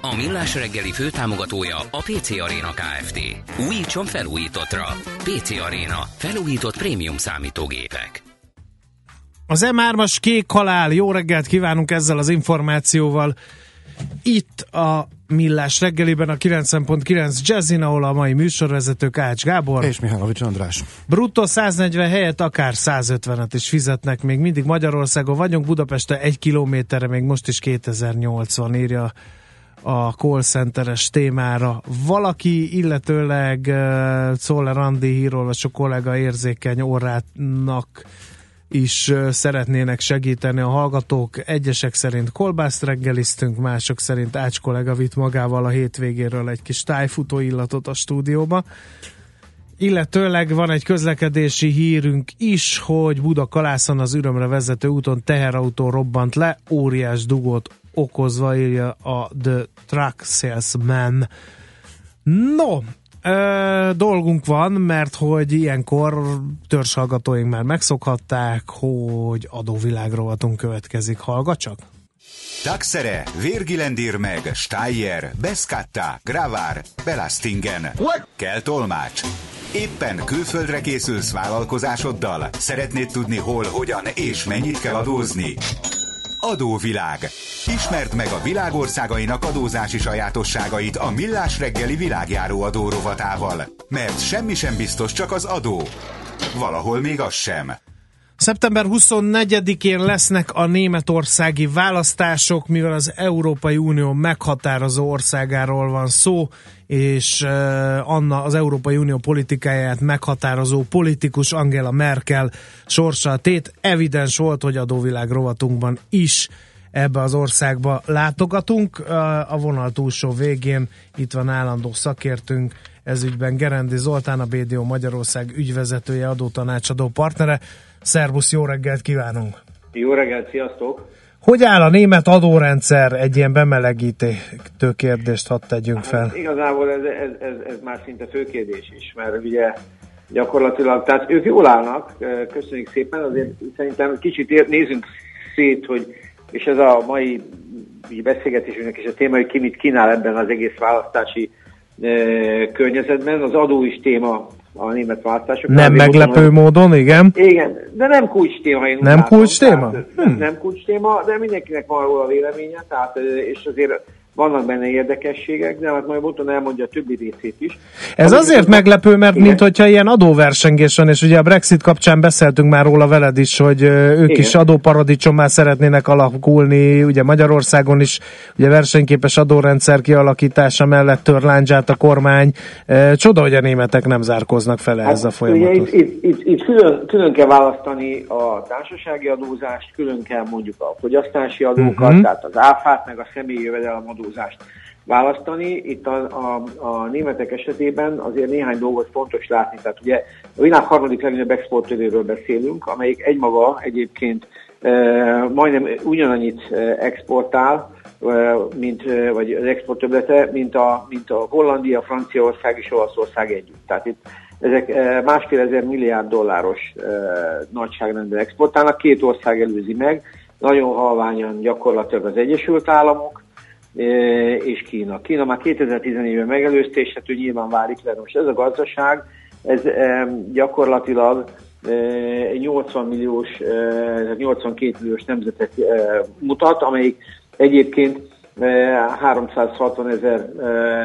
A Millás reggeli főtámogatója a PC Arena Kft. Újítson felújítottra. PC Arena. Felújított prémium számítógépek. Az M3-as kék halál, jó reggelt kívánunk ezzel az információval. Itt a Millás reggeliben a 90.9 Jazzin, ahol a mai műsorvezető Ács Gábor. És Mihálovics András. Bruttó 140 helyet akár 150-et is fizetnek. Még mindig Magyarországon vagyunk, Budapeste egy kilométerre, még most is 2080 írja a call centeres témára. Valaki, illetőleg uh, Czoller Andi hírolvasó kollega érzékeny orrának is uh, szeretnének segíteni a hallgatók. Egyesek szerint kolbászt reggeliztünk, mások szerint Ács kollega vitt magával a hétvégéről egy kis tájfutó illatot a stúdióba. Illetőleg van egy közlekedési hírünk is, hogy Buda Kalászon az ürömre vezető úton teherautó robbant le, óriás dugót okozva, írja a The Truck Salesman. No, ö, dolgunk van, mert hogy ilyenkor törzshallgatóink már megszokhatták, hogy adóvilágrovatunk következik. Hallgat csak! Taxere, Virgilendir meg, Steyer, Beskatta, Gravár, Belastingen. What? Kell tolmács. Éppen külföldre készülsz vállalkozásoddal? Szeretnéd tudni hol, hogyan és mennyit kell adózni? Adóvilág. Ismerd meg a világországainak adózási sajátosságait a Millás reggeli világjáró adó rovatával. Mert semmi sem biztos, csak az adó. Valahol még az sem. Szeptember 24-én lesznek a németországi választások, mivel az Európai Unió meghatározó országáról van szó, és Anna az Európai Unió politikáját meghatározó politikus Angela Merkel sorsa tét. Evidens volt, hogy adóvilág rovatunkban is ebbe az országba látogatunk. A vonal túlsó végén itt van állandó szakértünk, ezügyben Gerendi Zoltán, a BDO Magyarország ügyvezetője, adótanácsadó partnere. Szervusz, jó reggelt kívánunk! Jó reggelt, sziasztok! Hogy áll a német adórendszer? Egy ilyen bemelegítő kérdést hadd tegyünk fel. Hát, igazából ez, ez, ez, ez már szinte főkérdés is, mert ugye gyakorlatilag, tehát ők jól állnak, köszönjük szépen, azért szerintem kicsit nézzünk szét, hogy és ez a mai beszélgetésünknek is a téma, hogy ki mit kínál ebben az egész választási e, környezetben. Az adó is téma a német választások. Nem meglepő mondom, módon, igen. Igen, de nem kulcs téma. Én nem kulcs téma? Tehát, hmm. Nem kulcs téma, de mindenkinek van róla véleménye, tehát, és azért vannak benne érdekességek, de hát majd Boton elmondja a többi részét is. Ez Amit azért meglepő, mert igen. mint hogyha ilyen adóversengés van, és ugye a Brexit kapcsán beszéltünk már róla veled is, hogy ők igen. is adóparadicsommá szeretnének alakulni, ugye Magyarországon is ugye versenyképes adórendszer kialakítása mellett tör láncsát a kormány. Csoda, hogy a németek nem zárkoznak fel hát, ez a folyamat. Itt, itt, itt, itt külön, külön kell választani a társasági adózást, külön kell mondjuk a fogyasztási adókat, uh-huh. tehát az áfát, meg a személyi jövedelemadót adózást választani. Itt a, a, a németek esetében azért néhány dolgot fontos látni. Tehát ugye a világ harmadik legnagyobb exportőréről beszélünk, amelyik egymaga egyébként e, majdnem ugyanannyit e, exportál, e, mint, e, vagy az exporttöblete, mint a, mint a Hollandia, Franciaország és Olaszország együtt. Tehát itt ezek másfél ezer milliárd dolláros e, nagyságrendben exportálnak, két ország előzi meg, nagyon halványan gyakorlatilag az Egyesült Államok, és Kína. Kína már 2014-ben megelőzte, és hát ő nyilván válik le. Most ez a gazdaság, ez gyakorlatilag 80 milliós, 82 milliós nemzetet mutat, amelyik egyébként 360 ezer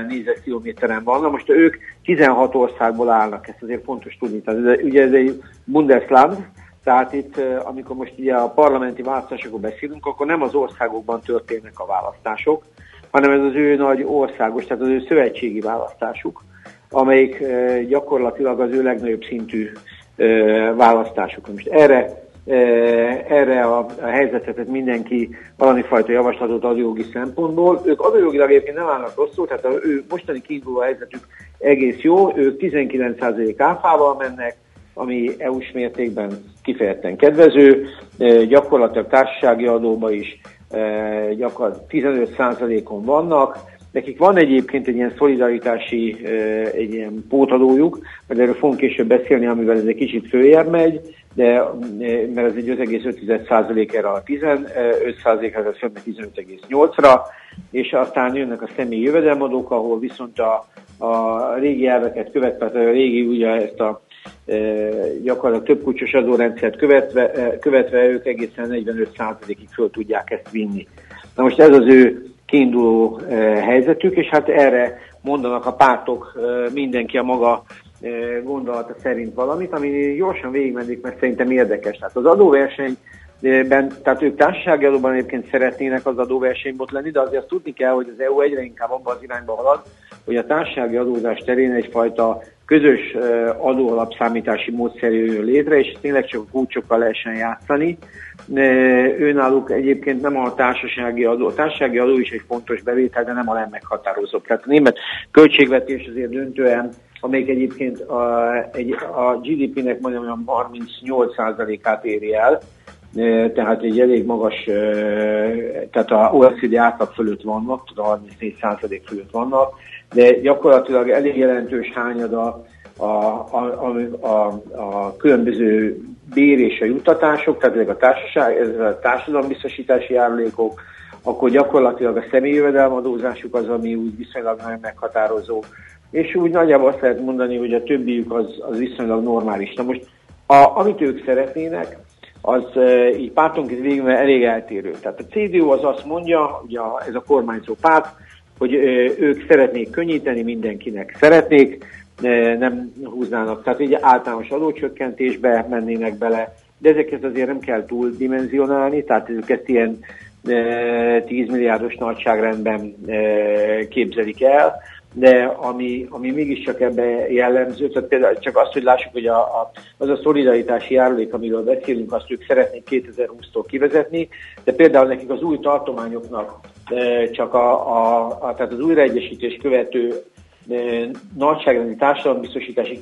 négyzetkilométeren van. Na most ők 16 országból állnak, ezt azért fontos tudni. Tehát ugye ez egy Bundesland, tehát itt, amikor most ugye a parlamenti választásokról beszélünk, akkor nem az országokban történnek a választások, hanem ez az ő nagy országos, tehát az ő szövetségi választásuk, amelyik gyakorlatilag az ő legnagyobb szintű választásuk. Most erre erre a, a helyzetet mindenki valami fajta javaslatot ad jogi szempontból. Ők adójogilag egyébként nem állnak rosszul, tehát az ő mostani kiinduló helyzetük egész jó, ők 19% áfával mennek, ami EU-s mértékben kifejezetten kedvező, gyakorlatilag társasági adóba is gyakorlatilag 15%-on vannak, Nekik van egyébként egy ilyen szolidaritási, egy ilyen pótadójuk, mert erről fogunk később beszélni, amivel ez egy kicsit följebb megy, de mert ez egy 5,5% erre a 15%-ra, ez 15,8-ra, és aztán jönnek a személyi jövedelmadók, ahol viszont a, a régi elveket követve, a régi ugye ezt a e, gyakorlatilag több kulcsos adórendszert követve, követve ők egészen 45%-ig föl tudják ezt vinni. Na most ez az ő kiinduló helyzetük, és hát erre mondanak a pártok mindenki a maga gondolata szerint valamit, ami gyorsan végigmennék, mert szerintem érdekes. Tehát az adóverseny Ben, tehát ők társasági adóban egyébként szeretnének az adóversenybot lenni, de azért tudni kell, hogy az EU egyre inkább abban az irányba halad, hogy a társasági adózás terén egyfajta közös adóalapszámítási módszer jön létre, és tényleg csak a kulcsokkal lehessen játszani. Őnáluk egyébként nem a társasági adó. A társasági adó is egy fontos bevétel, de nem a legmeghatározóbb. Tehát a német költségvetés azért döntően, amelyik egyébként a, egy, a GDP-nek majdnem olyan 38%-át éri el, tehát egy elég magas, tehát a OECD átlag fölött vannak, a 34% fölött vannak, de gyakorlatilag elég jelentős hányad a, a, a, a, a különböző bér és a juttatások, tehát ezek a, társaság, ez a társadalombiztosítási járulékok, akkor gyakorlatilag a személyi jövedelmadózásuk az, ami úgy viszonylag nagyon meghatározó. És úgy nagyjából azt lehet mondani, hogy a többiük az, az viszonylag normális. Na most, a, amit ők szeretnének, az így pártonként végül elég eltérő. Tehát a CDU az azt mondja, ugye ez a kormányzó párt, hogy ők szeretnék könnyíteni mindenkinek. Szeretnék, nem húznának, tehát egy általános adócsökkentésbe mennének bele, de ezeket azért nem kell túl dimenzionálni, tehát őket ilyen 10 milliárdos nagyságrendben képzelik el, de ami, ami mégiscsak ebbe jellemző, tehát például csak azt, hogy lássuk, hogy a, a, az a szolidaritási járulék, amiről beszélünk, azt ők szeretnék 2020-tól kivezetni, de például nekik az új tartományoknak e, csak a, a, a tehát az újraegyesítés követő e, nagyságrendi társadalombiztosítási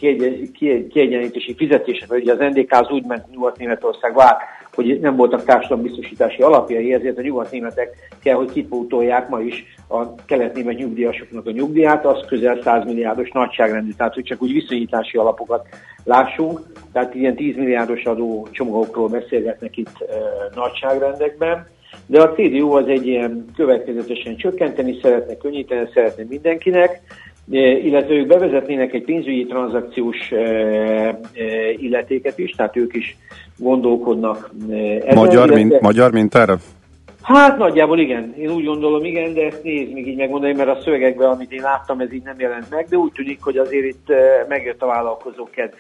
kiegyenlítési fizetésekre, ugye az NDK az úgy ment Nyugat-Németországba át, hogy nem voltak társadalombiztosítási alapjai, ezért a nyugat-németek kell, hogy kipótolják ma is a kelet-német nyugdíjasoknak a nyugdíját, az közel 100 milliárdos nagyságrendű, tehát hogy csak úgy viszonyítási alapokat lássunk, tehát ilyen 10 milliárdos adó csomagokról beszélgetnek itt e, nagyságrendekben, de a CDU az egy ilyen következetesen csökkenteni szeretne, könnyíteni szeretne mindenkinek, illetve ők bevezetnének egy pénzügyi tranzakciós illetéket is, tehát ők is gondolkodnak ezen. Magyar, illetve... mint, magyar mintára? Hát nagyjából igen, én úgy gondolom igen, de ezt nézd még így megmondani, mert a szövegekben, amit én láttam, ez így nem jelent meg, de úgy tűnik, hogy azért itt megjött a vállalkozó kedv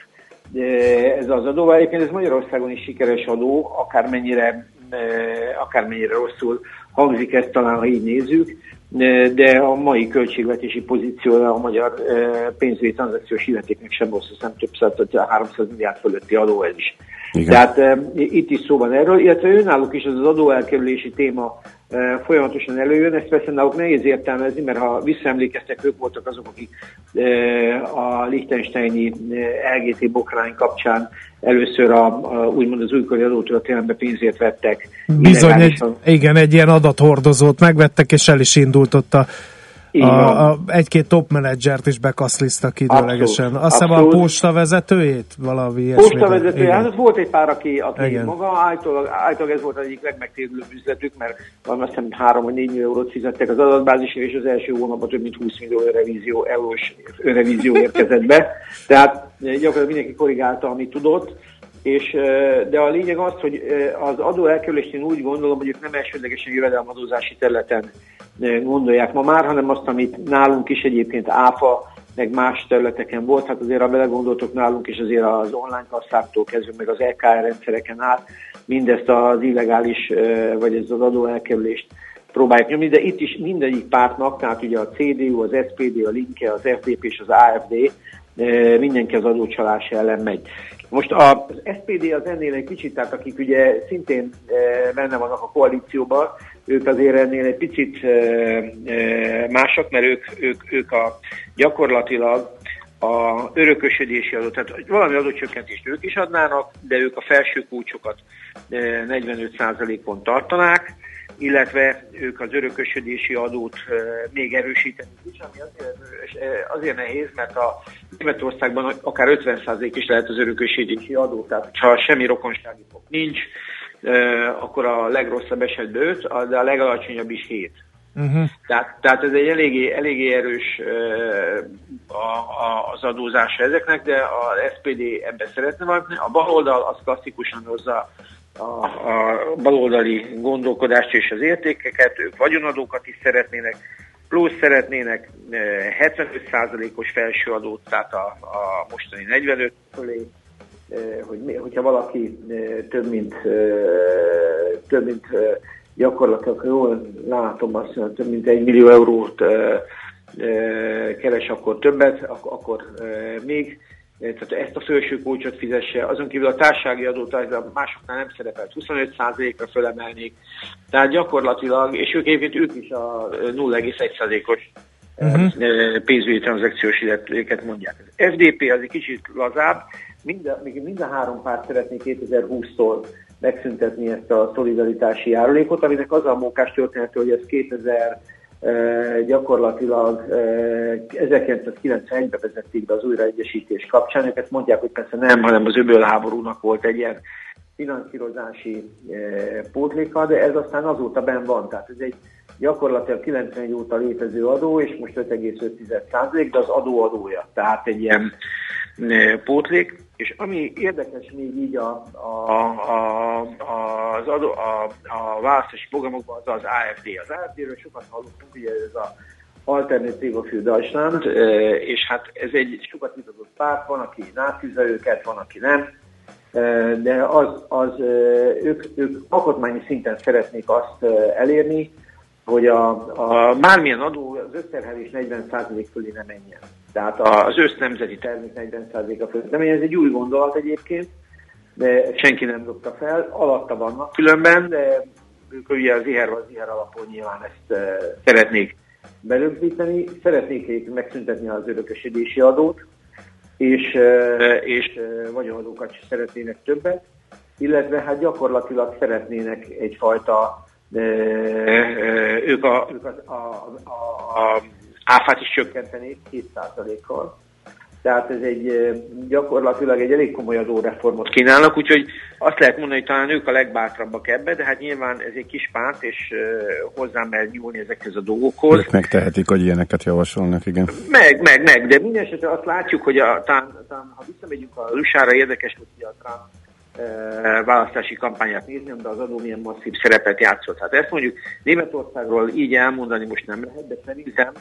ez az adó. Egyébként ez Magyarországon is sikeres adó, akármennyire, akármennyire rosszul hangzik ezt talán, ha így nézzük de a mai költségvetési pozíciója a magyar pénzügyi tranzakciós illetéknek sem rossz, hiszem több száz, 300 milliárd fölötti adó ez is. Igen. Tehát itt is szó van erről, illetve önállók is az adóelkerülési téma folyamatosan előjön. Ezt persze náluk nehéz értelmezni, mert ha visszaemlékeztek, ők voltak azok, akik a Liechtensteini LGT bokrány kapcsán először a, a úgymond az újkori adótörténelembe pénzért vettek. Bizony, egy, igen, egy ilyen adathordozót megvettek, és el is indult ott a a, a, egy-két top menedzsert is bekaszlisztak időlegesen. Azt hiszem a posta vezetőjét valami ilyesmi. Posta vezetője, hát volt egy pár, aki, aki Igen. maga állítólag, állítólag ez volt az egyik legmegtérülőbb üzletük, mert valami azt hiszem 3 vagy 4 millió eurót fizettek az adatbázisra, és az első hónapban több mint 20 millió revízió, eurós revízió érkezett be. Tehát gyakorlatilag mindenki korrigálta, amit tudott és, de a lényeg az, hogy az adó elkerülést én úgy gondolom, hogy ők nem elsődlegesen jövedelmadózási területen gondolják ma már, hanem azt, amit nálunk is egyébként áfa, meg más területeken volt, hát azért ha belegondoltok nálunk is azért az online kasszáktól kezdve, meg az EKR rendszereken át, mindezt az illegális, vagy ez az adó elkerülést próbálják nyomni, de itt is mindegyik pártnak, tehát ugye a CDU, az SPD, a Linke, az FDP és az AFD mindenki az adócsalás ellen megy. Most az SPD az ennél egy kicsit, tehát akik ugye szintén benne vannak a koalícióban, ők azért ennél egy picit mások, mert ők, ők, ők a gyakorlatilag a örökösödési adót, tehát valami adócsökkentést ők is adnának, de ők a felső kulcsokat 45%-on tartanák, illetve ők az örökösödési adót még erősíteni is, ami azért, azért nehéz, mert a Németországban akár 50% is lehet az örökösödési adó, tehát ha semmi rokonsági fok nincs, akkor a legrosszabb esetben 5, de a legalacsonyabb is 7. Uh-huh. Mhm. Tehát, tehát ez egy eléggé, eléggé erős a, a, az adózása ezeknek, de az SPD ebbe szeretne valamit. A baloldal az klasszikusan hozza a, a baloldali gondolkodást és az értékeket, ők vagyonadókat is szeretnének, plusz szeretnének 75%-os felső adót, tehát a, a mostani 45 fölé, hogy, hogyha valaki több mint, több mint gyakorlatilag jól látom azt, hogy több mint egy millió eurót keres, akkor többet, akkor még tehát ezt a felső kulcsot fizesse, azon kívül a társági adót a másoknál nem szerepelt, 25%-ra fölemelnék, tehát gyakorlatilag, és ők egyébként ők is a 0,1%-os uh-huh. pénzügyi tranzakciós illetőket mondják. Az FDP az egy kicsit lazább, minden, még minden három párt szeretné 2020-tól megszüntetni ezt a szolidaritási járulékot, aminek az a mókás történet, hogy ez 2000 gyakorlatilag 1991-ben vezették be az újraegyesítés kapcsán. Ők mondják, hogy persze nem, hanem az öbölháborúnak volt egy ilyen finanszírozási pótléka, de ez aztán azóta benn van. Tehát ez egy gyakorlatilag 91 óta létező adó, és most 5,5 de az adó adója. Tehát egy ilyen pótlék. És ami érdekes még így a, a, a, az adó, a, a választási programokban, az az AFD. Az AFD-ről sokat hallottunk, ugye ez a Alternative für Deutschland, és hát ez egy sokat vitatott párt, van, aki nátűzze őket, van, aki nem, de az, az ők, ők alkotmányi szinten szeretnék azt elérni, hogy a, a bármilyen adó az összterhelés 40% fölé ne menjen. Tehát az össznemzeti termék 40%-a fölé nem menjen. Ez egy új gondolat egyébként, de senki nem dobta fel. Alatta vannak különben, de ők ugye az IHR az IHR alapon nyilván ezt uh, szeretnék belögzíteni. Szeretnék megszüntetni az örökösödési adót, és, uh, és uh, vagyonadókat szeretnének többet, illetve hát gyakorlatilag szeretnének egyfajta ők, a, ők a, a, a, a áfát is csökkentenék 2%-kal. Tehát ez egy gyakorlatilag egy elég komoly adóreformot kínálnak, úgyhogy azt lehet mondani, hogy talán ők a legbátrabbak ebbe, de hát nyilván ez egy kis párt, és hozzá mert nyúlni ezekhez a dolgokhoz. Ők megtehetik, hogy ilyeneket javasolnak, igen. Meg, meg, meg, de minden esetre azt látjuk, hogy a, talán, talán, ha visszamegyünk a Lusára, érdekes, hogy a Trump választási kampányát nézni, de az adó milyen masszív szerepet játszott. Hát ezt mondjuk Németországról így elmondani most nem lehet, de szerintem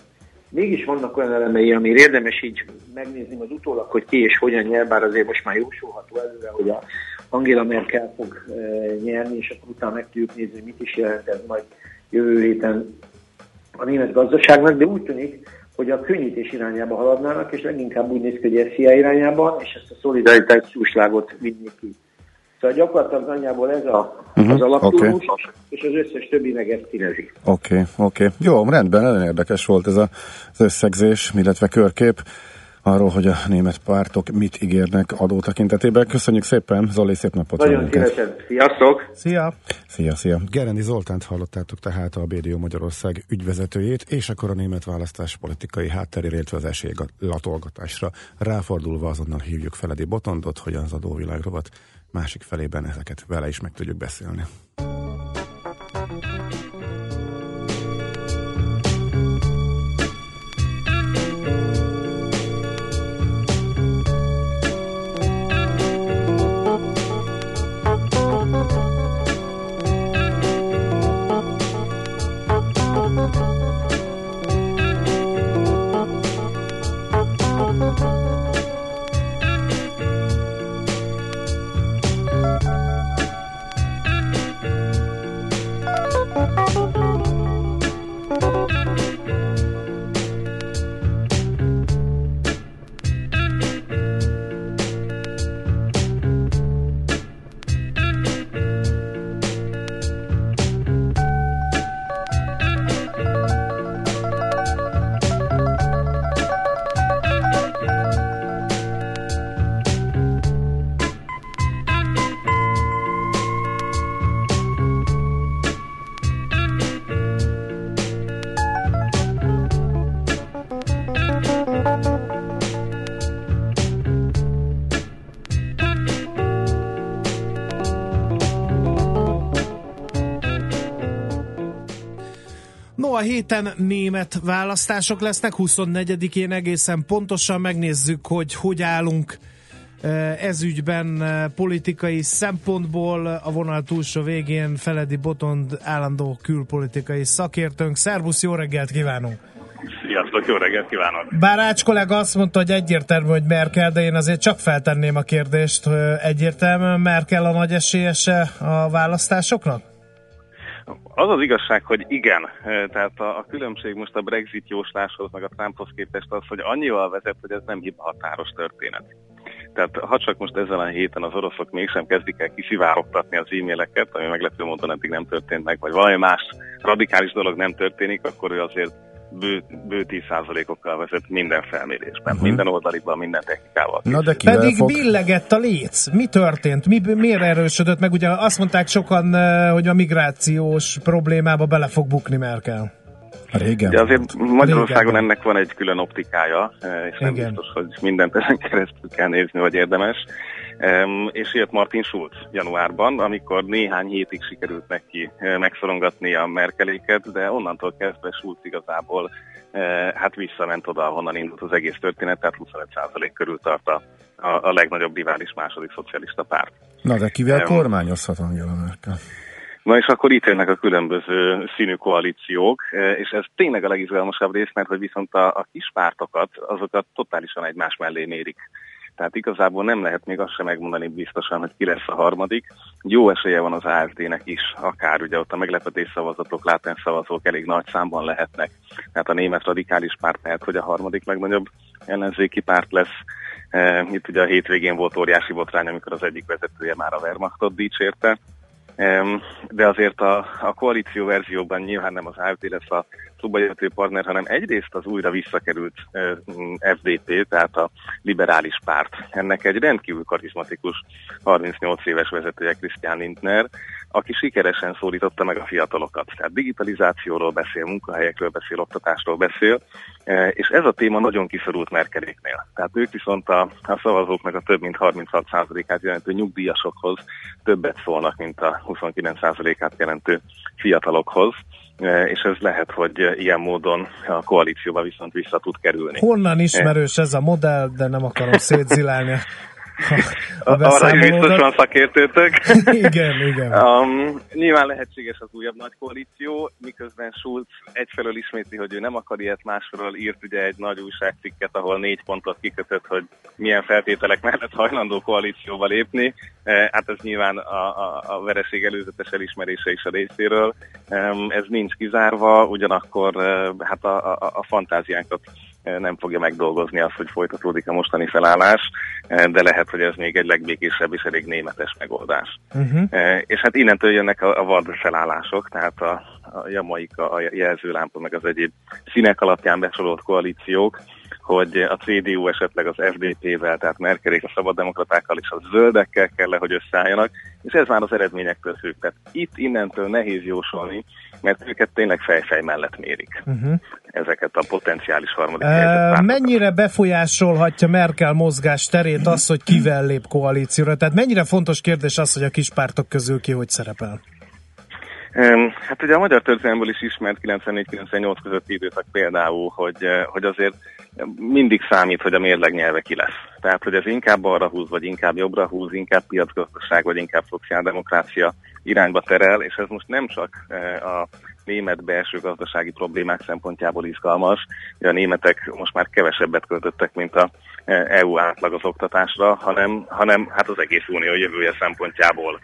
mégis vannak olyan elemei, ami érdemes így megnézni az utólag, hogy ki és hogyan nyer, bár azért most már jósolható előre, hogy a Angela Merkel fog nyerni, és akkor utána meg tudjuk nézni, hogy mit is jelent ez majd jövő héten a német gazdaságnak, de úgy tűnik, hogy a könnyítés irányába haladnának, és leginkább úgy néz ki, hogy SZIA irányában, és ezt a szolidaritási jóslágot vinni ki. Szóval gyakorlatilag nagyjából ez a, uh-huh, az alaptúrus, okay. és az összes többi meg ezt színezi. Oké, okay, oké. Okay. Jó, rendben, nagyon érdekes volt ez a, az összegzés, illetve körkép arról, hogy a német pártok mit ígérnek adó tekintetében. Köszönjük szépen, Zoli, szép napot! Nagyon szívesen, sziasztok! Szia! Szia, szia! Gerendi Zoltánt hallottátok tehát a BDO Magyarország ügyvezetőjét, és akkor a német választás politikai hátterére, illetve az esélylatolgatásra ráfordulva azonnal hívjuk Feledi Botondot, hogy az adóvilág rovat másik felében ezeket vele is meg tudjuk beszélni. Héten német választások lesznek, 24-én egészen pontosan megnézzük, hogy hogy állunk ezügyben politikai szempontból a vonal túlsó végén Feledi Botond állandó külpolitikai szakértőnk. Szervusz, jó reggelt kívánunk! Sziasztok, jó reggelt kívánok! Bárács kollega azt mondta, hogy egyértelmű, hogy Merkel, de én azért csak feltenném a kérdést, hogy egyértelműen Merkel a nagy esélyese a választásoknak? Az az igazság, hogy igen. Tehát a, a különbség most a Brexit jósláshoz, meg a Trumphoz képest az, hogy annyival vezet, hogy ez nem hiba határos történet. Tehát ha csak most ezen a héten az oroszok mégsem kezdik el kiszivárogtatni az e-maileket, ami meglepő módon eddig nem történt meg, vagy valami más radikális dolog nem történik, akkor ő azért bő, bő 10%-okkal vezet minden felmérésben, uh-huh. minden oldaliban, minden technikával. Na de Pedig fog? billegett a léc. Mi történt? Mi, miért erősödött meg? Ugye azt mondták sokan, eh, hogy a migrációs problémába bele fog bukni Merkel. Régen. De azért Magyarországon Régen. ennek van egy külön optikája, eh, és nem Igen. biztos, hogy mindent ezen keresztül kell nézni, vagy érdemes. És jött Martin Schulz januárban, amikor néhány hétig sikerült neki uh, megszorongatni a Merkeléket, de onnantól kezdve Schulz igazából uh, hát visszament oda, ahonnan indult az egész történet, tehát 25% körül tart a, a, a legnagyobb rivális második szocialista párt. Na de kivel um, kormányozhat Angela Merkel? Na és akkor itt jönnek a különböző színű koalíciók, és ez tényleg a legizgalmasabb rész, mert hogy viszont a, a kis pártokat, azokat totálisan egymás mellé mérik. Tehát igazából nem lehet még azt sem megmondani biztosan, hogy ki lesz a harmadik. Jó esélye van az AFD-nek is, akár ugye ott a meglepetés szavazatok, látens szavazók elég nagy számban lehetnek. Tehát a német radikális párt lehet, hogy a harmadik legnagyobb ellenzéki párt lesz. E, itt ugye a hétvégén volt óriási botrány, amikor az egyik vezetője már a Wehrmachtot dicsérte, de azért a, a koalíció verzióban nyilván nem az AFD lesz a szóbajövető partner, hanem egyrészt az újra visszakerült FDP, tehát a liberális párt. Ennek egy rendkívül karizmatikus 38 éves vezetője Christian Lindner, aki sikeresen szólította meg a fiatalokat. Tehát digitalizációról beszél, munkahelyekről beszél, oktatásról beszél, és ez a téma nagyon kiszorult Merkeléknél. Tehát ők viszont a, a szavazóknak a több mint 36%-át jelentő nyugdíjasokhoz többet szólnak, mint a 29%-át jelentő fiatalokhoz, és ez lehet, hogy ilyen módon a koalícióba viszont vissza tud kerülni. Honnan ismerős ez a modell, de nem akarom szétzilálni Arra biztos van szakértőtök. igen, igen. Um, nyilván lehetséges az újabb nagy koalíció, miközben Schulz egyfelől ismétli, hogy ő nem akar ilyet, másfelől írt ugye egy nagy újságcikket, ahol négy pontot kikötött, hogy milyen feltételek mellett hajlandó koalícióba lépni. E, hát ez nyilván a, a, a vereség előzetes elismerése is a részéről. Um, ez nincs kizárva, ugyanakkor uh, hát a, a, a fantáziánkat nem fogja megdolgozni azt, hogy folytatódik a mostani felállás, de lehet, hogy ez még egy legbékésebb és elég németes megoldás. Uh-huh. És hát innentől jönnek a, a vad felállások, tehát a, a Jamaika, a jelzőlámpa, meg az egyéb színek alapján besorolt koalíciók, hogy a CDU esetleg az FDP-vel, tehát Merkelék a szabaddemokratákkal és a zöldekkel kell, hogy összeálljanak, és ez már az eredményektől függ. Tehát itt innentől nehéz jósolni, mert őket tényleg fejfej mellett mérik. Uh-huh. Ezeket a potenciális harmadik e, Mennyire befolyásolhatja Merkel mozgás terét az, hogy kivel lép koalícióra? Tehát mennyire fontos kérdés az, hogy a kis pártok közül ki hogy szerepel? Hát ugye a magyar történelmből is ismert 94-98 közötti időszak például, hogy, hogy azért mindig számít, hogy a mérleg nyelve ki lesz. Tehát, hogy ez inkább arra húz, vagy inkább jobbra húz, inkább piacgazdaság, vagy inkább szociáldemokrácia irányba terel, és ez most nem csak a német belső gazdasági problémák szempontjából izgalmas, a németek most már kevesebbet költöttek, mint a EU átlag az oktatásra, hanem, hanem hát az egész unió jövője szempontjából.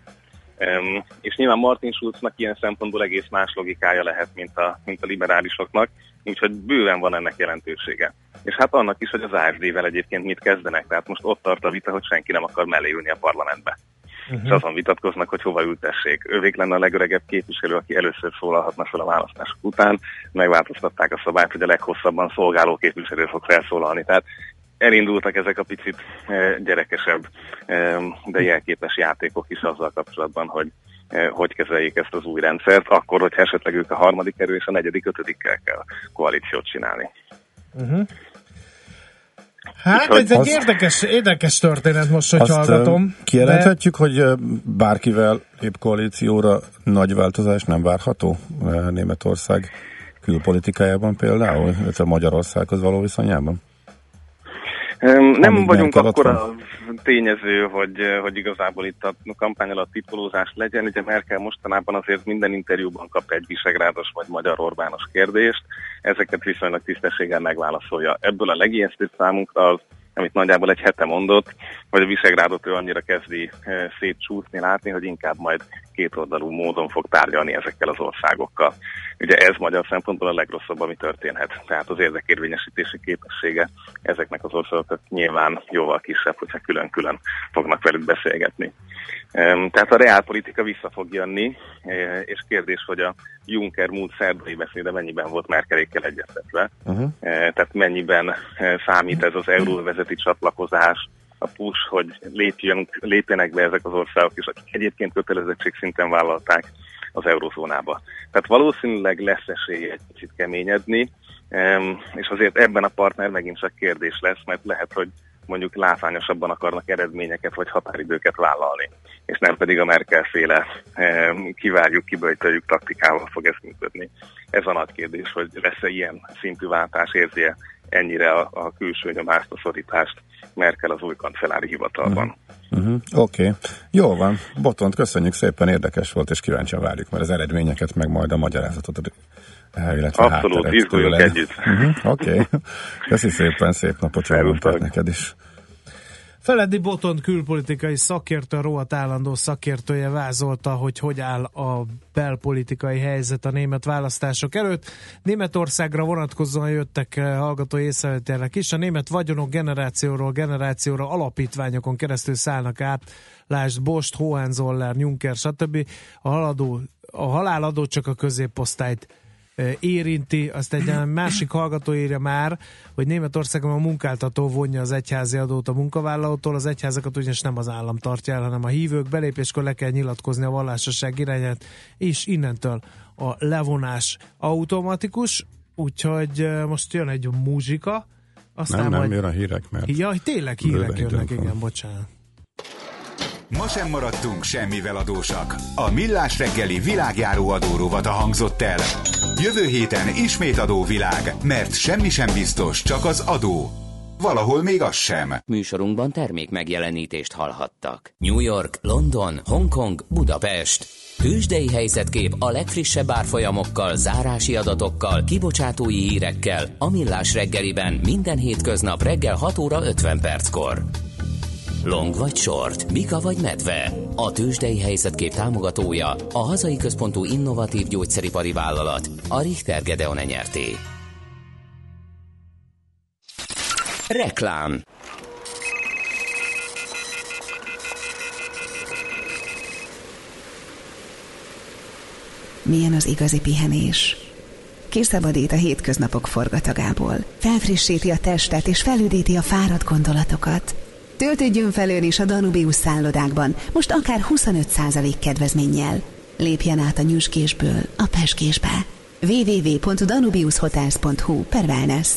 Um, és nyilván Martin Schulznak ilyen szempontból egész más logikája lehet, mint a, mint a liberálisoknak, úgyhogy bőven van ennek jelentősége. És hát annak is, hogy az AFD-vel egyébként mit kezdenek, tehát most ott tart a vita, hogy senki nem akar mellé a parlamentbe. Uh-huh. És azon vitatkoznak, hogy hova ültessék. Ővék lenne a legöregebb képviselő, aki először szólalhatna fel a választások után. Megváltoztatták a szabályt, hogy a leghosszabban szolgáló képviselő fog felszólalni. Tehát elindultak ezek a picit eh, gyerekesebb, eh, de jelképes játékok is azzal kapcsolatban, hogy eh, hogy kezeljék ezt az új rendszert, akkor, hogyha esetleg ők a harmadik erő és a negyedik, ötödikkel kell koalíciót csinálni. Uh-huh. Hát Úgyhogy ez egy érdekes, érdekes történet most, hogy hallgatom. Kijelenthetjük, de... hogy bárkivel épp koalícióra nagy változás nem várható Németország külpolitikájában például, illetve Magyarországhoz való viszonyában? Nem vagyunk akkor a tényező, hogy, hogy igazából itt a kampány alatt titulózás legyen. Ugye Merkel mostanában azért minden interjúban kap egy visegrádos vagy magyar Orbános kérdést, ezeket viszonylag tisztességgel megválaszolja. Ebből a legijesztőbb számunkra az amit nagyjából egy hete mondott, hogy a Visegrádot ő annyira kezdi eh, szétcsúszni, látni, hogy inkább majd kétoldalú módon fog tárgyalni ezekkel az országokkal. Ugye ez magyar szempontból a legrosszabb, ami történhet. Tehát az érdekérvényesítési képessége ezeknek az országoknak nyilván jóval kisebb, hogyha külön-külön fognak velük beszélgetni. Tehát a reálpolitika vissza fog jönni, e, és kérdés, hogy a Juncker múlt szerdai beszéde mennyiben volt Merkelékkel egyeztetve. Uh-huh. Tehát mennyiben e, számít ez az euróvezeti csatlakozás, a push, hogy lépjünk, lépjenek be ezek az országok, és akik egyébként kötelezettség szinten vállalták az eurozónába. Tehát valószínűleg lesz esélye egy kicsit keményedni, és azért ebben a partner megint csak kérdés lesz, mert lehet, hogy mondjuk látványosabban akarnak eredményeket vagy határidőket vállalni, és nem pedig a Merkel féle kivárjuk, kiböjtöljük taktikával fog ez működni. Ez a nagy kérdés, hogy lesz-e ilyen szintű váltás, érzi ennyire a, a külső nyomást, a szorítást Merkel az új kancellári hivatalban. Uh-huh. Oké, okay. jó van. Botont, köszönjük szépen, érdekes volt, és kíváncsian várjuk mert az eredményeket, meg majd a magyarázatot illetve Abszolút, izguljunk együtt. Uh-huh. Oké, okay. köszi szépen, szép napot csinálunk neked is. Feledi Botont külpolitikai szakértő, a rohadt állandó szakértője vázolta, hogy hogy áll a belpolitikai helyzet a német választások előtt. Németországra vonatkozóan jöttek eh, hallgató észrevételek is. A német vagyonok generációról generációra alapítványokon keresztül szállnak át. Lásd Bost, Hohenzoller, Juncker, stb. A, haladó, a haláladó csak a középosztályt érinti. Azt egy másik hallgató írja már, hogy Németországon a munkáltató vonja az egyházi adót a munkavállalótól, az egyházakat ugyanis nem az állam tartja el, hanem a hívők belépéskor le kell nyilatkozni a vallásosság irányát, és innentől a levonás automatikus, úgyhogy most jön egy muzsika, aztán nem, nem, majd... jön a hírek, mert... Ja, tényleg hírek jönnek, igen, bocsánat. Ma sem maradtunk semmivel adósak. A Millás reggeli világjáró adórovat hangzott el. Jövő héten ismét adóvilág, mert semmi sem biztos, csak az adó. Valahol még az sem. Műsorunkban termék megjelenítést hallhattak. New York, London, Hongkong, Budapest. Hűsdei helyzetkép a legfrissebb árfolyamokkal, zárási adatokkal, kibocsátói hírekkel a Millás reggeliben minden hétköznap reggel 6 óra 50 perckor. Long vagy short, Mika vagy medve. A tőzsdei helyzetkép támogatója, a hazai központú innovatív gyógyszeripari vállalat, a Richter Gedeon nyerté. Reklám Milyen az igazi pihenés? Kiszabadít a hétköznapok forgatagából, felfrissíti a testet és felüdíti a fáradt gondolatokat – Töltődjön fel ön is a Danubius szállodákban, most akár 25% kedvezménnyel. Lépjen át a nyüskésből a peskésbe. www.danubiushotels.hu per wellness.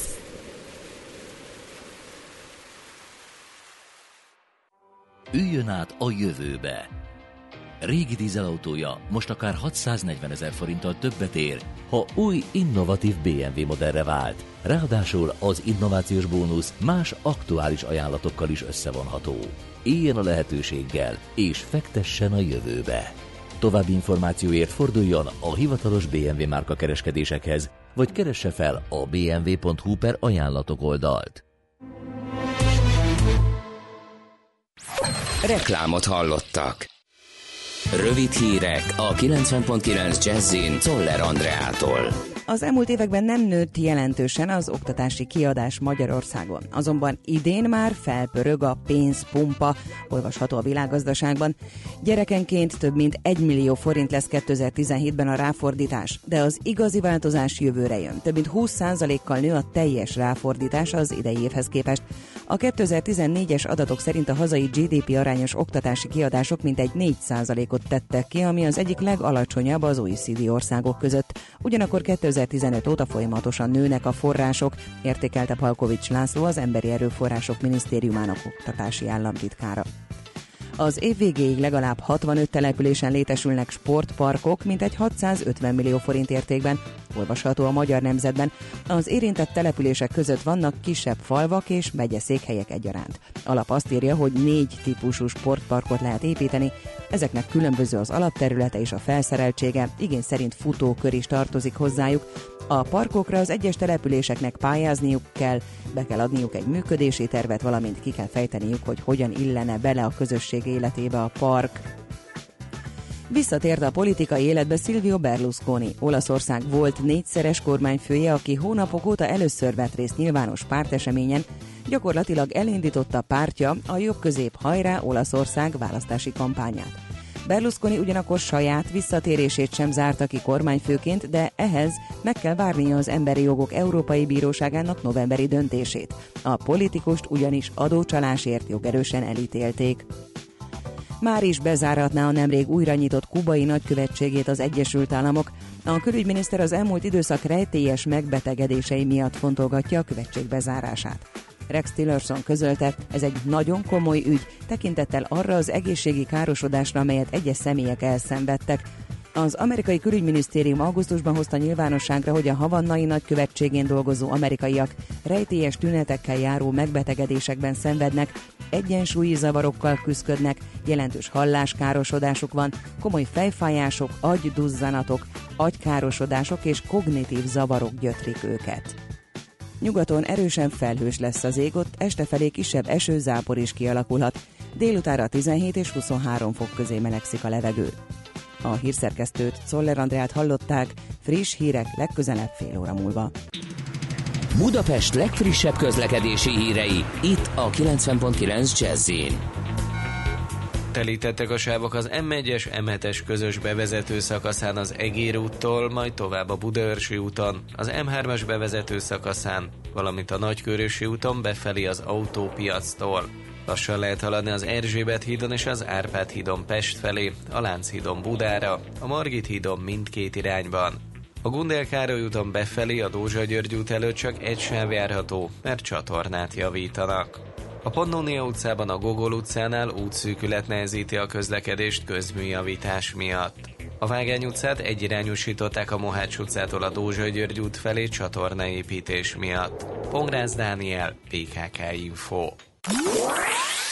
Üljön át a jövőbe Régi dízelautója most akár 640 ezer forinttal többet ér, ha új, innovatív BMW modellre vált. Ráadásul az innovációs bónusz más aktuális ajánlatokkal is összevonható. Éljen a lehetőséggel, és fektessen a jövőbe. További információért forduljon a hivatalos BMW márka kereskedésekhez, vagy keresse fel a bmw.hu per ajánlatok oldalt. Reklámot hallottak. Rövid hírek a 90.9 Jazzin Toller Andreától. Az elmúlt években nem nőtt jelentősen az oktatási kiadás Magyarországon. Azonban idén már felpörög a pénzpumpa, olvasható a világgazdaságban. Gyerekenként több mint 1 millió forint lesz 2017-ben a ráfordítás, de az igazi változás jövőre jön. Több mint 20%-kal nő a teljes ráfordítás az idei évhez képest. A 2014-es adatok szerint a hazai GDP arányos oktatási kiadások mintegy 4%-ot tettek ki, ami az egyik legalacsonyabb az OECD országok között. Ugyanakkor 2015 óta folyamatosan nőnek a források, értékelte Palkovics László az Emberi Erőforrások Minisztériumának oktatási államtitkára. Az év végéig legalább 65 településen létesülnek sportparkok, mint egy 650 millió forint értékben, olvasható a Magyar Nemzetben. Az érintett települések között vannak kisebb falvak és megyeszékhelyek egyaránt. Alap azt írja, hogy négy típusú sportparkot lehet építeni, ezeknek különböző az alapterülete és a felszereltsége, igény szerint futókör is tartozik hozzájuk. A parkokra az egyes településeknek pályázniuk kell, be kell adniuk egy működési tervet, valamint ki kell fejteniük, hogy hogyan illene bele a közösség életébe a park. Visszatért a politikai életbe Silvio Berlusconi, Olaszország volt négyszeres kormányfője, aki hónapok óta először vett részt nyilvános párteseményen, gyakorlatilag elindította pártja a jobb-közép hajrá Olaszország választási kampányát. Berlusconi ugyanakkor saját visszatérését sem zárta ki kormányfőként, de ehhez meg kell várnia az Emberi Jogok Európai Bíróságának novemberi döntését. A politikust ugyanis adócsalásért jogerősen elítélték. Már is bezáratná a nemrég újra nyitott kubai nagykövetségét az Egyesült Államok. A külügyminiszter az elmúlt időszak rejtélyes megbetegedései miatt fontolgatja a követség bezárását. Rex Tillerson közölte, ez egy nagyon komoly ügy, tekintettel arra az egészségi károsodásra, amelyet egyes személyek elszenvedtek. Az amerikai külügyminisztérium augusztusban hozta nyilvánosságra, hogy a havannai nagykövetségén dolgozó amerikaiak rejtélyes tünetekkel járó megbetegedésekben szenvednek, egyensúlyi zavarokkal küzdködnek, jelentős halláskárosodásuk van, komoly fejfájások, agyduzzanatok, agykárosodások és kognitív zavarok gyötrik őket. Nyugaton erősen felhős lesz az ég, ott este felé kisebb esőzápor is kialakulhat. Délutára 17 és 23 fok közé melegszik a levegő. A hírszerkesztőt, Szoller Andrát hallották, friss hírek legközelebb fél óra múlva. Budapest legfrissebb közlekedési hírei, itt a 90.9 jazz Telítettek a sávok az M1-es, M7-es közös bevezető szakaszán az Egér úttól, majd tovább a Budaörsi úton, az M3-as bevezető szakaszán, valamint a Nagykörösi úton befelé az autópiactól. Lassan lehet haladni az Erzsébet hídon és az Árpád hídon Pest felé, a Lánchídon Budára, a Margit hídon mindkét irányban. A Gundel Károly úton befelé a Dózsa György út előtt csak egy sáv járható, mert csatornát javítanak. A Pannonia utcában a Gogol utcánál útszűkület nehezíti a közlekedést közműjavítás miatt. A Vágány utcát egyirányosították a Mohács utcától a Dózsa György út felé csatornaépítés miatt. Pongrász Dániel, PKK Info.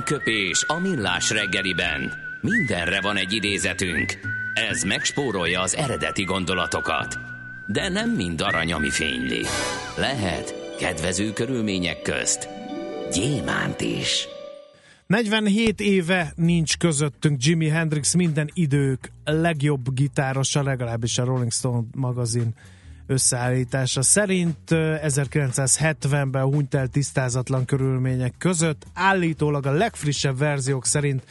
Aranyköpés a millás reggeliben. Mindenre van egy idézetünk. Ez megspórolja az eredeti gondolatokat. De nem mind arany, ami fényli. Lehet kedvező körülmények közt gyémánt is. 47 éve nincs közöttünk Jimi Hendrix minden idők legjobb gitárosa, legalábbis a Rolling Stone magazin összeállítása szerint 1970-ben hunyt el tisztázatlan körülmények között. Állítólag a legfrissebb verziók szerint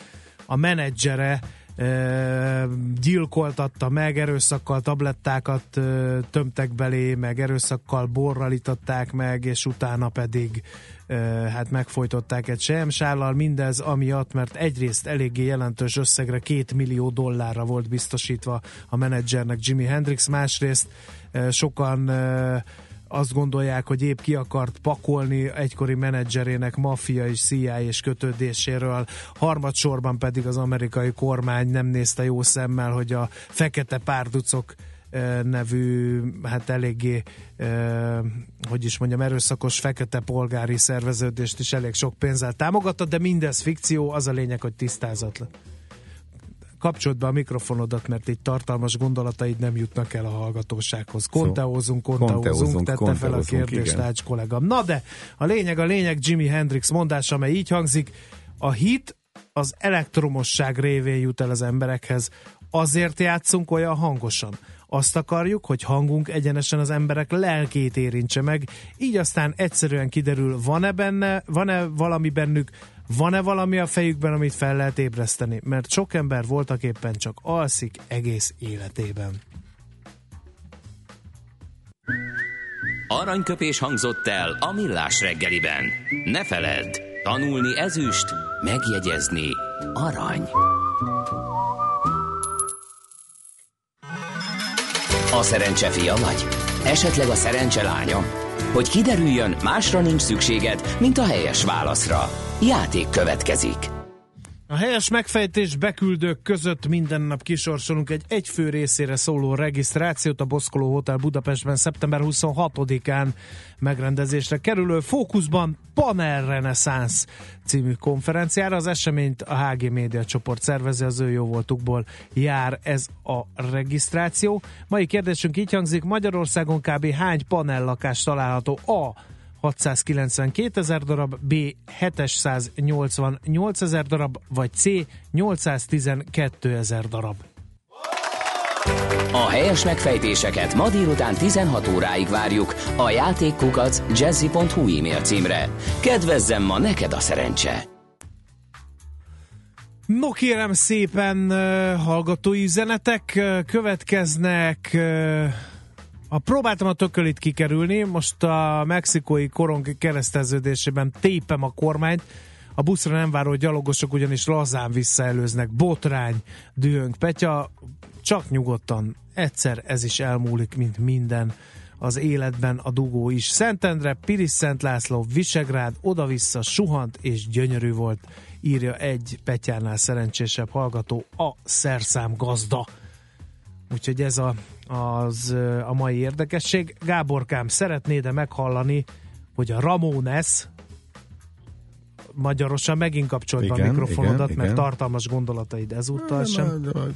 a menedzsere gyilkoltatta meg, erőszakkal tablettákat tömtek belé, meg erőszakkal borral itatták meg, és utána pedig hát megfojtották egy sejemsállal, mindez amiatt, mert egyrészt eléggé jelentős összegre, két millió dollárra volt biztosítva a menedzsernek Jimi Hendrix, másrészt sokan azt gondolják, hogy épp ki akart pakolni egykori menedzserének maffia és CIA és kötődéséről, harmadsorban pedig az amerikai kormány nem nézte jó szemmel, hogy a fekete párducok nevű, hát eléggé, hogy is mondjam, erőszakos fekete polgári szerveződést is elég sok pénzzel támogatta, de mindez fikció, az a lényeg, hogy tisztázatlan. Kapcsolt be a mikrofonodat, mert itt tartalmas gondolataid nem jutnak el a hallgatósághoz. Konteózunk, konteózunk, tette fel a kérdést Ács kollégám. Na de, a lényeg, a lényeg Jimi Hendrix mondása, amely így hangzik, a hit az elektromosság révén jut el az emberekhez. Azért játszunk olyan hangosan, azt akarjuk, hogy hangunk egyenesen az emberek lelkét érintse meg, így aztán egyszerűen kiderül, van-e benne, van-e valami bennük, van-e valami a fejükben, amit fel lehet ébreszteni, mert sok ember voltak éppen csak alszik egész életében. Aranyköpés hangzott el a millás reggeliben. Ne feledd, tanulni ezüst, megjegyezni arany. A szerencse fia vagy? Esetleg a szerencse lánya? Hogy kiderüljön, másra nincs szükséged, mint a helyes válaszra. Játék következik. A helyes megfejtés beküldők között minden nap kisorsolunk egy egyfő részére szóló regisztrációt a Boszkoló Hotel Budapestben szeptember 26-án megrendezésre kerülő Fókuszban Panel Renaissance című konferenciára. Az eseményt a HG Média csoport szervezi, az ő jó voltukból jár ez a regisztráció. Mai kérdésünk így hangzik, Magyarországon kb. hány panellakás található A 692 ezer darab, B 788 ezer darab, vagy C 812 ezer darab. A helyes megfejtéseket ma délután 16 óráig várjuk a játékkukac jazzy.hu e-mail címre. Kedvezzem ma neked a szerencse! No kérem szépen, hallgatói üzenetek következnek a próbáltam a tökölit kikerülni, most a mexikói korong kereszteződésében tépem a kormányt, a buszra nem váró gyalogosok ugyanis lazán visszaelőznek, botrány, dühönk, Petya, csak nyugodtan, egyszer ez is elmúlik, mint minden az életben a dugó is. Szentendre, Piris Szent László, Visegrád, oda-vissza suhant és gyönyörű volt, írja egy Petyánál szerencsésebb hallgató, a szerszám gazda. Úgyhogy ez a, az a mai érdekesség. Gáborkám, szeretnéd-e meghallani, hogy a Ramones magyarosan megint kapcsolt be a mikrofonodat, igen, mert igen. tartalmas gondolataid ezúttal sem.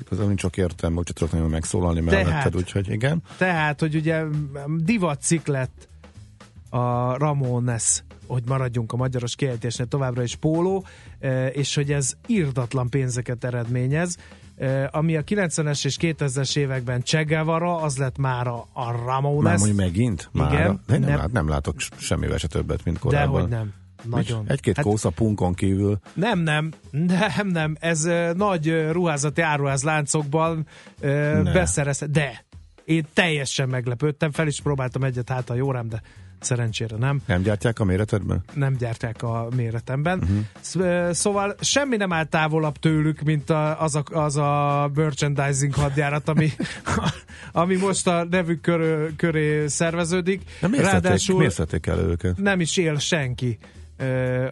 Igazából nincs csak értelme, úgyhogy tudok nagyon megszólalni melletted, úgyhogy igen. Tehát, hogy ugye divat lett a Ramones, hogy maradjunk a magyaros kiejtésnél továbbra is póló, és hogy ez írdatlan pénzeket eredményez ami a 90-es és 2000-es években Che Guevara, az lett már a, a Ramones. Már mondjuk megint? Mára? Igen. De nem, nem, lát, nem látok semmivel se többet, mint korábban. Dehogy nem. Nagyon. Egy-két hát, kósza punkon kívül. Nem, nem, nem, nem. Ez uh, nagy uh, ruházati áruház láncokban uh, beszerez. De én teljesen meglepődtem, fel is próbáltam egyet, hát a jó rám, de Szerencsére nem. Nem gyártják a méretedben? Nem gyártják a méretemben. Uh-huh. Szóval semmi nem áll távolabb tőlük, mint a, az, a, az a merchandising hadjárat, ami, ami most a nevük körö, köré szerveződik. Miért Ráadásul el őket? Nem is él senki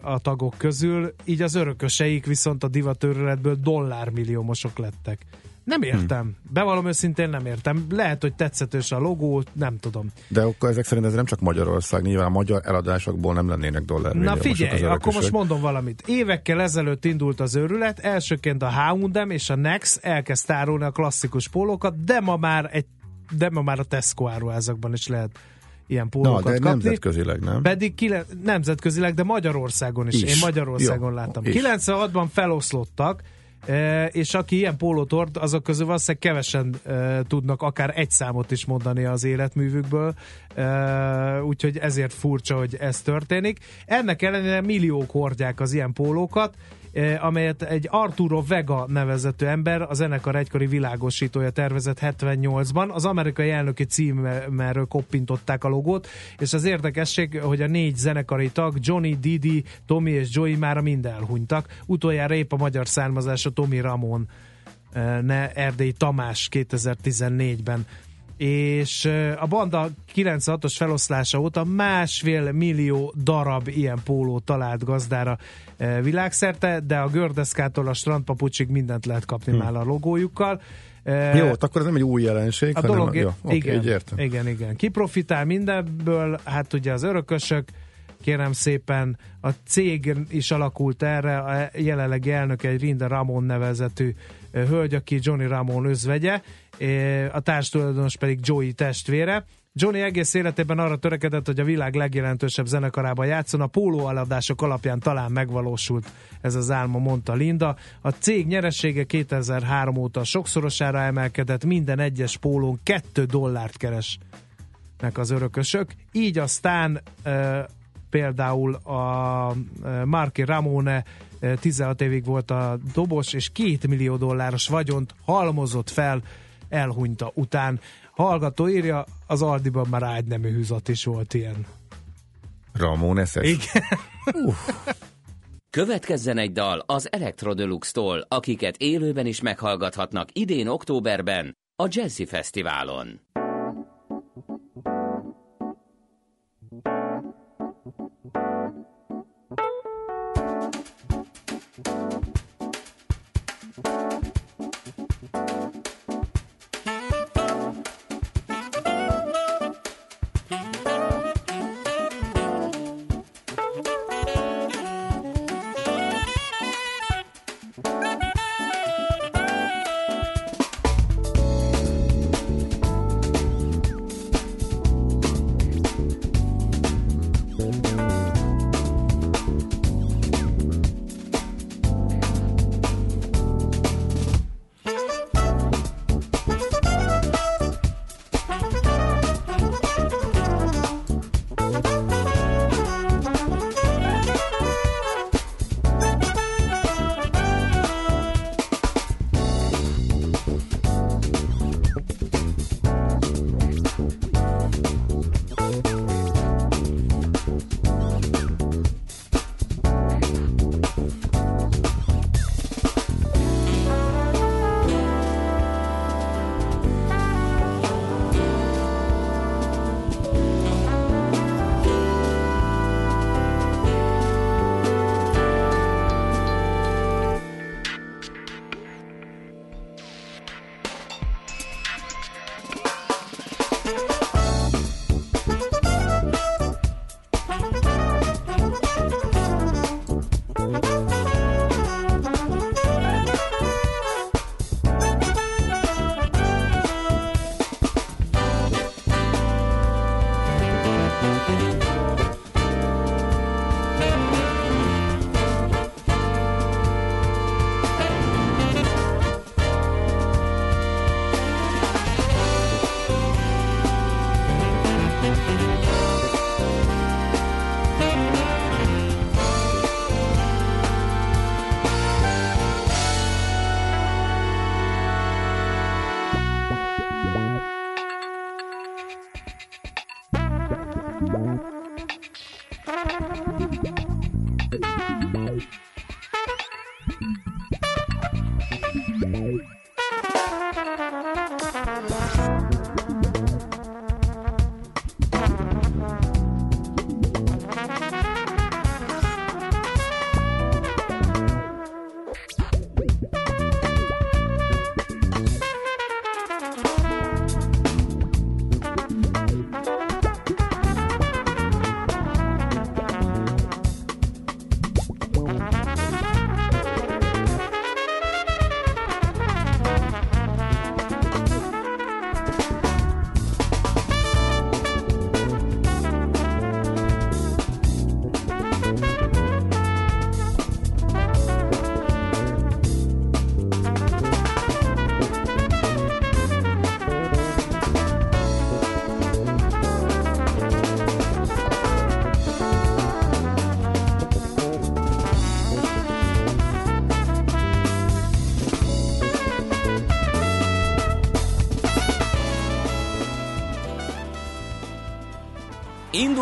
a tagok közül, így az örököseik viszont a divatőrületből dollármilliómosok lettek Nem értem. Hmm. Bevallom őszintén nem értem. Lehet, hogy tetszetős a logó, nem tudom. De akkor ezek szerint ez nem csak Magyarország, nyilván a magyar eladásokból nem lennének dollár. Na figyelj, akkor most mondom valamit. Évekkel ezelőtt indult az őrület, elsőként a H&M és a Nex elkezd tárolni a klasszikus pólókat, de ma már egy de ma már a Tesco áruházakban is lehet ilyen pólókat Na, de kapni. nemzetközileg, nem? Pedig kile, nemzetközileg, de Magyarországon is. is. Én Magyarországon Jó, láttam. Is. 96-ban feloszlottak, és aki ilyen pólót hord, azok közül valószínűleg kevesen tudnak akár egy számot is mondani az életművükből, úgyhogy ezért furcsa, hogy ez történik. Ennek ellenére milliók hordják az ilyen pólókat, amelyet egy Arturo Vega nevezető ember, a zenekar egykori világosítója tervezett 78-ban. Az amerikai elnöki címerről koppintották a logót, és az érdekesség, hogy a négy zenekari tag, Johnny, Didi, Tommy és Joey már mind elhunytak. Utoljára épp a magyar származású Tommy Ramon eh, ne Erdély Tamás 2014-ben és a banda 96-os feloszlása óta másfél millió darab ilyen póló talált gazdára világszerte, de a gördeszkától a strandpapucsig mindent lehet kapni hm. már a logójukkal. Jó, akkor ez nem egy új jelenség, a hanem dolog, jó, igen, okay, értem. igen, igen. Ki profitál mindenből? Hát ugye az örökösök, kérem szépen, a cég is alakult erre, a jelenlegi elnök egy Rinda Ramon nevezetű hölgy, aki Johnny Ramon özvegye, a társtulajdonos pedig Joey testvére. Johnny egész életében arra törekedett, hogy a világ legjelentősebb zenekarában játszon. A pólóaladások alapján talán megvalósult ez az álma, mondta Linda. A cég nyeressége 2003 óta sokszorosára emelkedett, minden egyes pólón 2 dollárt keresnek az örökösök. Így aztán e, például a e, Marky Ramone 16 évig volt a dobos, és 2 millió dolláros vagyont halmozott fel elhunyta után. Hallgató írja, az Aldiban már ágynemű hűzat is volt ilyen. Ramón eszes? Igen. Következzen egy dal az Electrodeluxe-tól, akiket élőben is meghallgathatnak idén októberben a Jazzy Fesztiválon.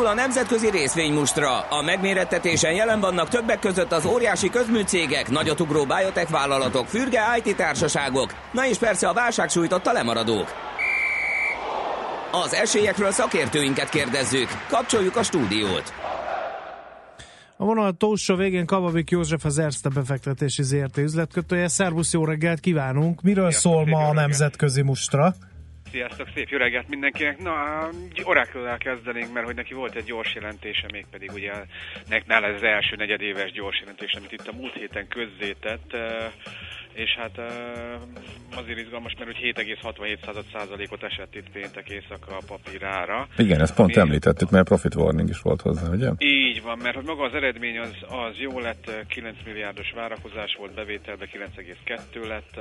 Indul a nemzetközi részvénymustra. A megmérettetésen jelen vannak többek között az óriási közműcégek, nagyotugró biotech vállalatok, fürge IT társaságok, na és persze a válság sújtotta lemaradók. Az esélyekről szakértőinket kérdezzük. Kapcsoljuk a stúdiót. A vonal túlsó végén Kavavik József az Erste befektetési ZRT üzletkötője. Szervusz, jó reggelt kívánunk! Miről Sziasztok, szól ma a nemzetközi mustra? Sziasztok, szép jó reggelt mindenkinek. Na, oracle kezdenénk, mert hogy neki volt egy gyors jelentése, mégpedig ugye nála ez az első negyedéves gyors jelentés, amit itt a múlt héten közzétett, és hát azért izgalmas, mert hogy 7,67%-ot esett itt péntek éjszaka a papírára. Igen, ezt pont Ami- említettük, mert profit warning is volt hozzá, ugye? Így van, mert hogy maga az eredmény az, az jó lett, 9 milliárdos várakozás volt, bevételbe 9,2 lett,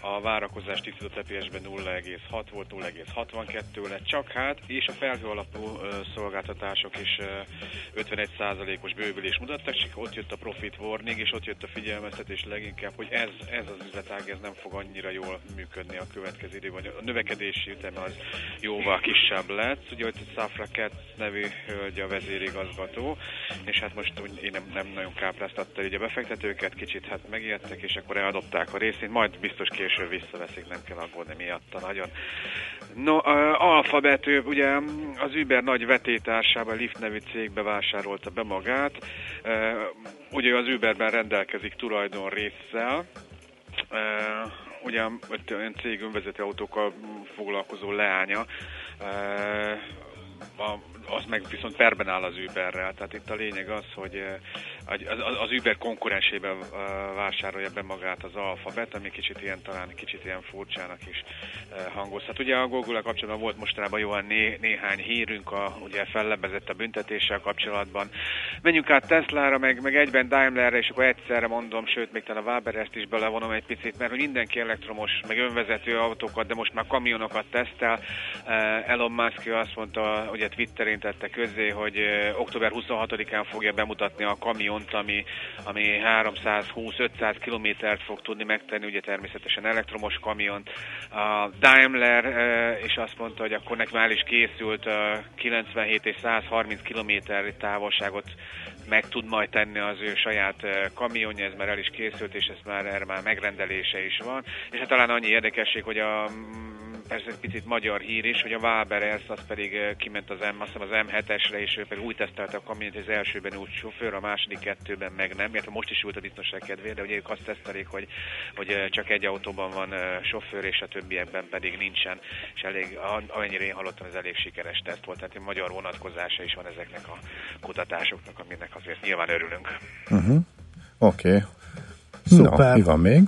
a várakozás tisztított EPS-ben 0,6 volt, 0,62 lett csak hát, és a felhő alapú szolgáltatások is ö, 51%-os bővülés mutattak, csak ott jött a profit warning, és ott jött a figyelmeztetés leginkább, hogy ez, ez az üzletág ez nem fog annyira jól működni a következő időben. A növekedési üteme az jóval kisebb lett. Ugye ott Safra Cat nevű hölgy a vezérigazgató, és hát most úgy én nem, nem nagyon kápráztatta így a befektetőket, kicsit hát megijedtek, és akkor eladották a részét, majd biztos később visszaveszik, nem kell aggódni miatta nagyon. No, Alphabet, ugye az Uber nagy vetétársában, Lyft nevű cégbe vásárolta be magát. Ugye az Uberben rendelkezik tulajdon résszel, ugye ott olyan cég önvezető autókkal foglalkozó leánya, uh, a, az meg viszont perben áll az Uberrel. Tehát itt a lényeg az, hogy eh, az, az- Uber konkurensében eh, vásárolja be magát az Alphabet, ami kicsit ilyen, talán kicsit ilyen furcsának is eh, hangozhat. Ugye a google kapcsolatban volt mostanában jó né, néhány hírünk, a, ugye fellebezett a büntetéssel kapcsolatban. Menjünk át Teslára, meg, meg egyben Daimlerre, és akkor egyszerre mondom, sőt, még talán a Waberest is belevonom egy picit, mert hogy mindenki elektromos, meg önvezető autókat, de most már kamionokat tesztel. Elon Musk azt mondta, ugye Twitterén tette közzé, hogy október 26-án fogja bemutatni a kamiont, ami, ami 320-500 kilométert fog tudni megtenni, ugye természetesen elektromos kamiont. A Daimler és azt mondta, hogy akkor neki már is készült eh, 97 és 130 kilométer távolságot meg tud majd tenni az ő saját kamionja, ez már el is készült, és ez már erre már megrendelése is van. És hát talán annyi érdekesség, hogy a persze egy picit magyar hír is, hogy a Waber Elsz az pedig eh, kiment az M, azt hiszem az M7-esre, és ő pedig úgy tesztelte a kamiont, hogy az elsőben úgy sofőr, a második kettőben meg nem, illetve most is ült a biztonság kedvéért, de ugye ők azt tesztelik, hogy, hogy eh, csak egy autóban van eh, sofőr, és a többiekben pedig nincsen, és elég, amennyire én hallottam, ez elég sikeres teszt volt, tehát egy magyar vonatkozása is van ezeknek a kutatásoknak, aminek azért nyilván örülünk. Uh-huh. Oké. Okay. Szuper. Na, mi van még?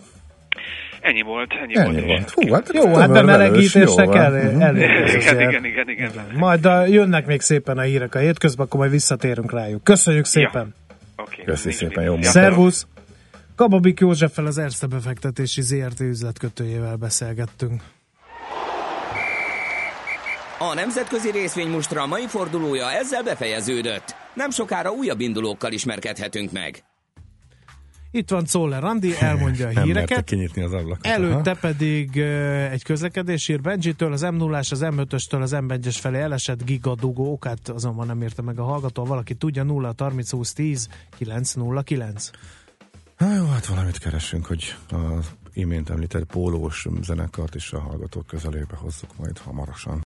Ennyi volt, ennyi, Ennyi volt. volt. Hú, hát Jó, hát bemelegítésnek elég, Mhm. elég Igen, igen, igen, igen. Majd a, jönnek még szépen a hírek a hétközben, akkor majd visszatérünk rájuk. Köszönjük szépen! Oké, Köszi nincs szépen, jó. Szervusz! Kababik Józseffel az Erste befektetési ZRT üzletkötőjével beszélgettünk. A nemzetközi részvénymustra mai fordulója ezzel befejeződött. Nem sokára újabb indulókkal ismerkedhetünk meg. Itt van Czoller Andi, elmondja a híreket. kinyitni az ablakot. Előtte Aha. pedig egy közlekedés ír Benji-től, az m 0 az M5-östől az M1-es felé elesett gigadugó okát, azonban nem érte meg a hallgató, valaki tudja 0 30 20 10 909. Há, jó, hát valamit keresünk, hogy az imént említett pólós zenekart is a hallgatók közelébe hozzuk majd hamarosan.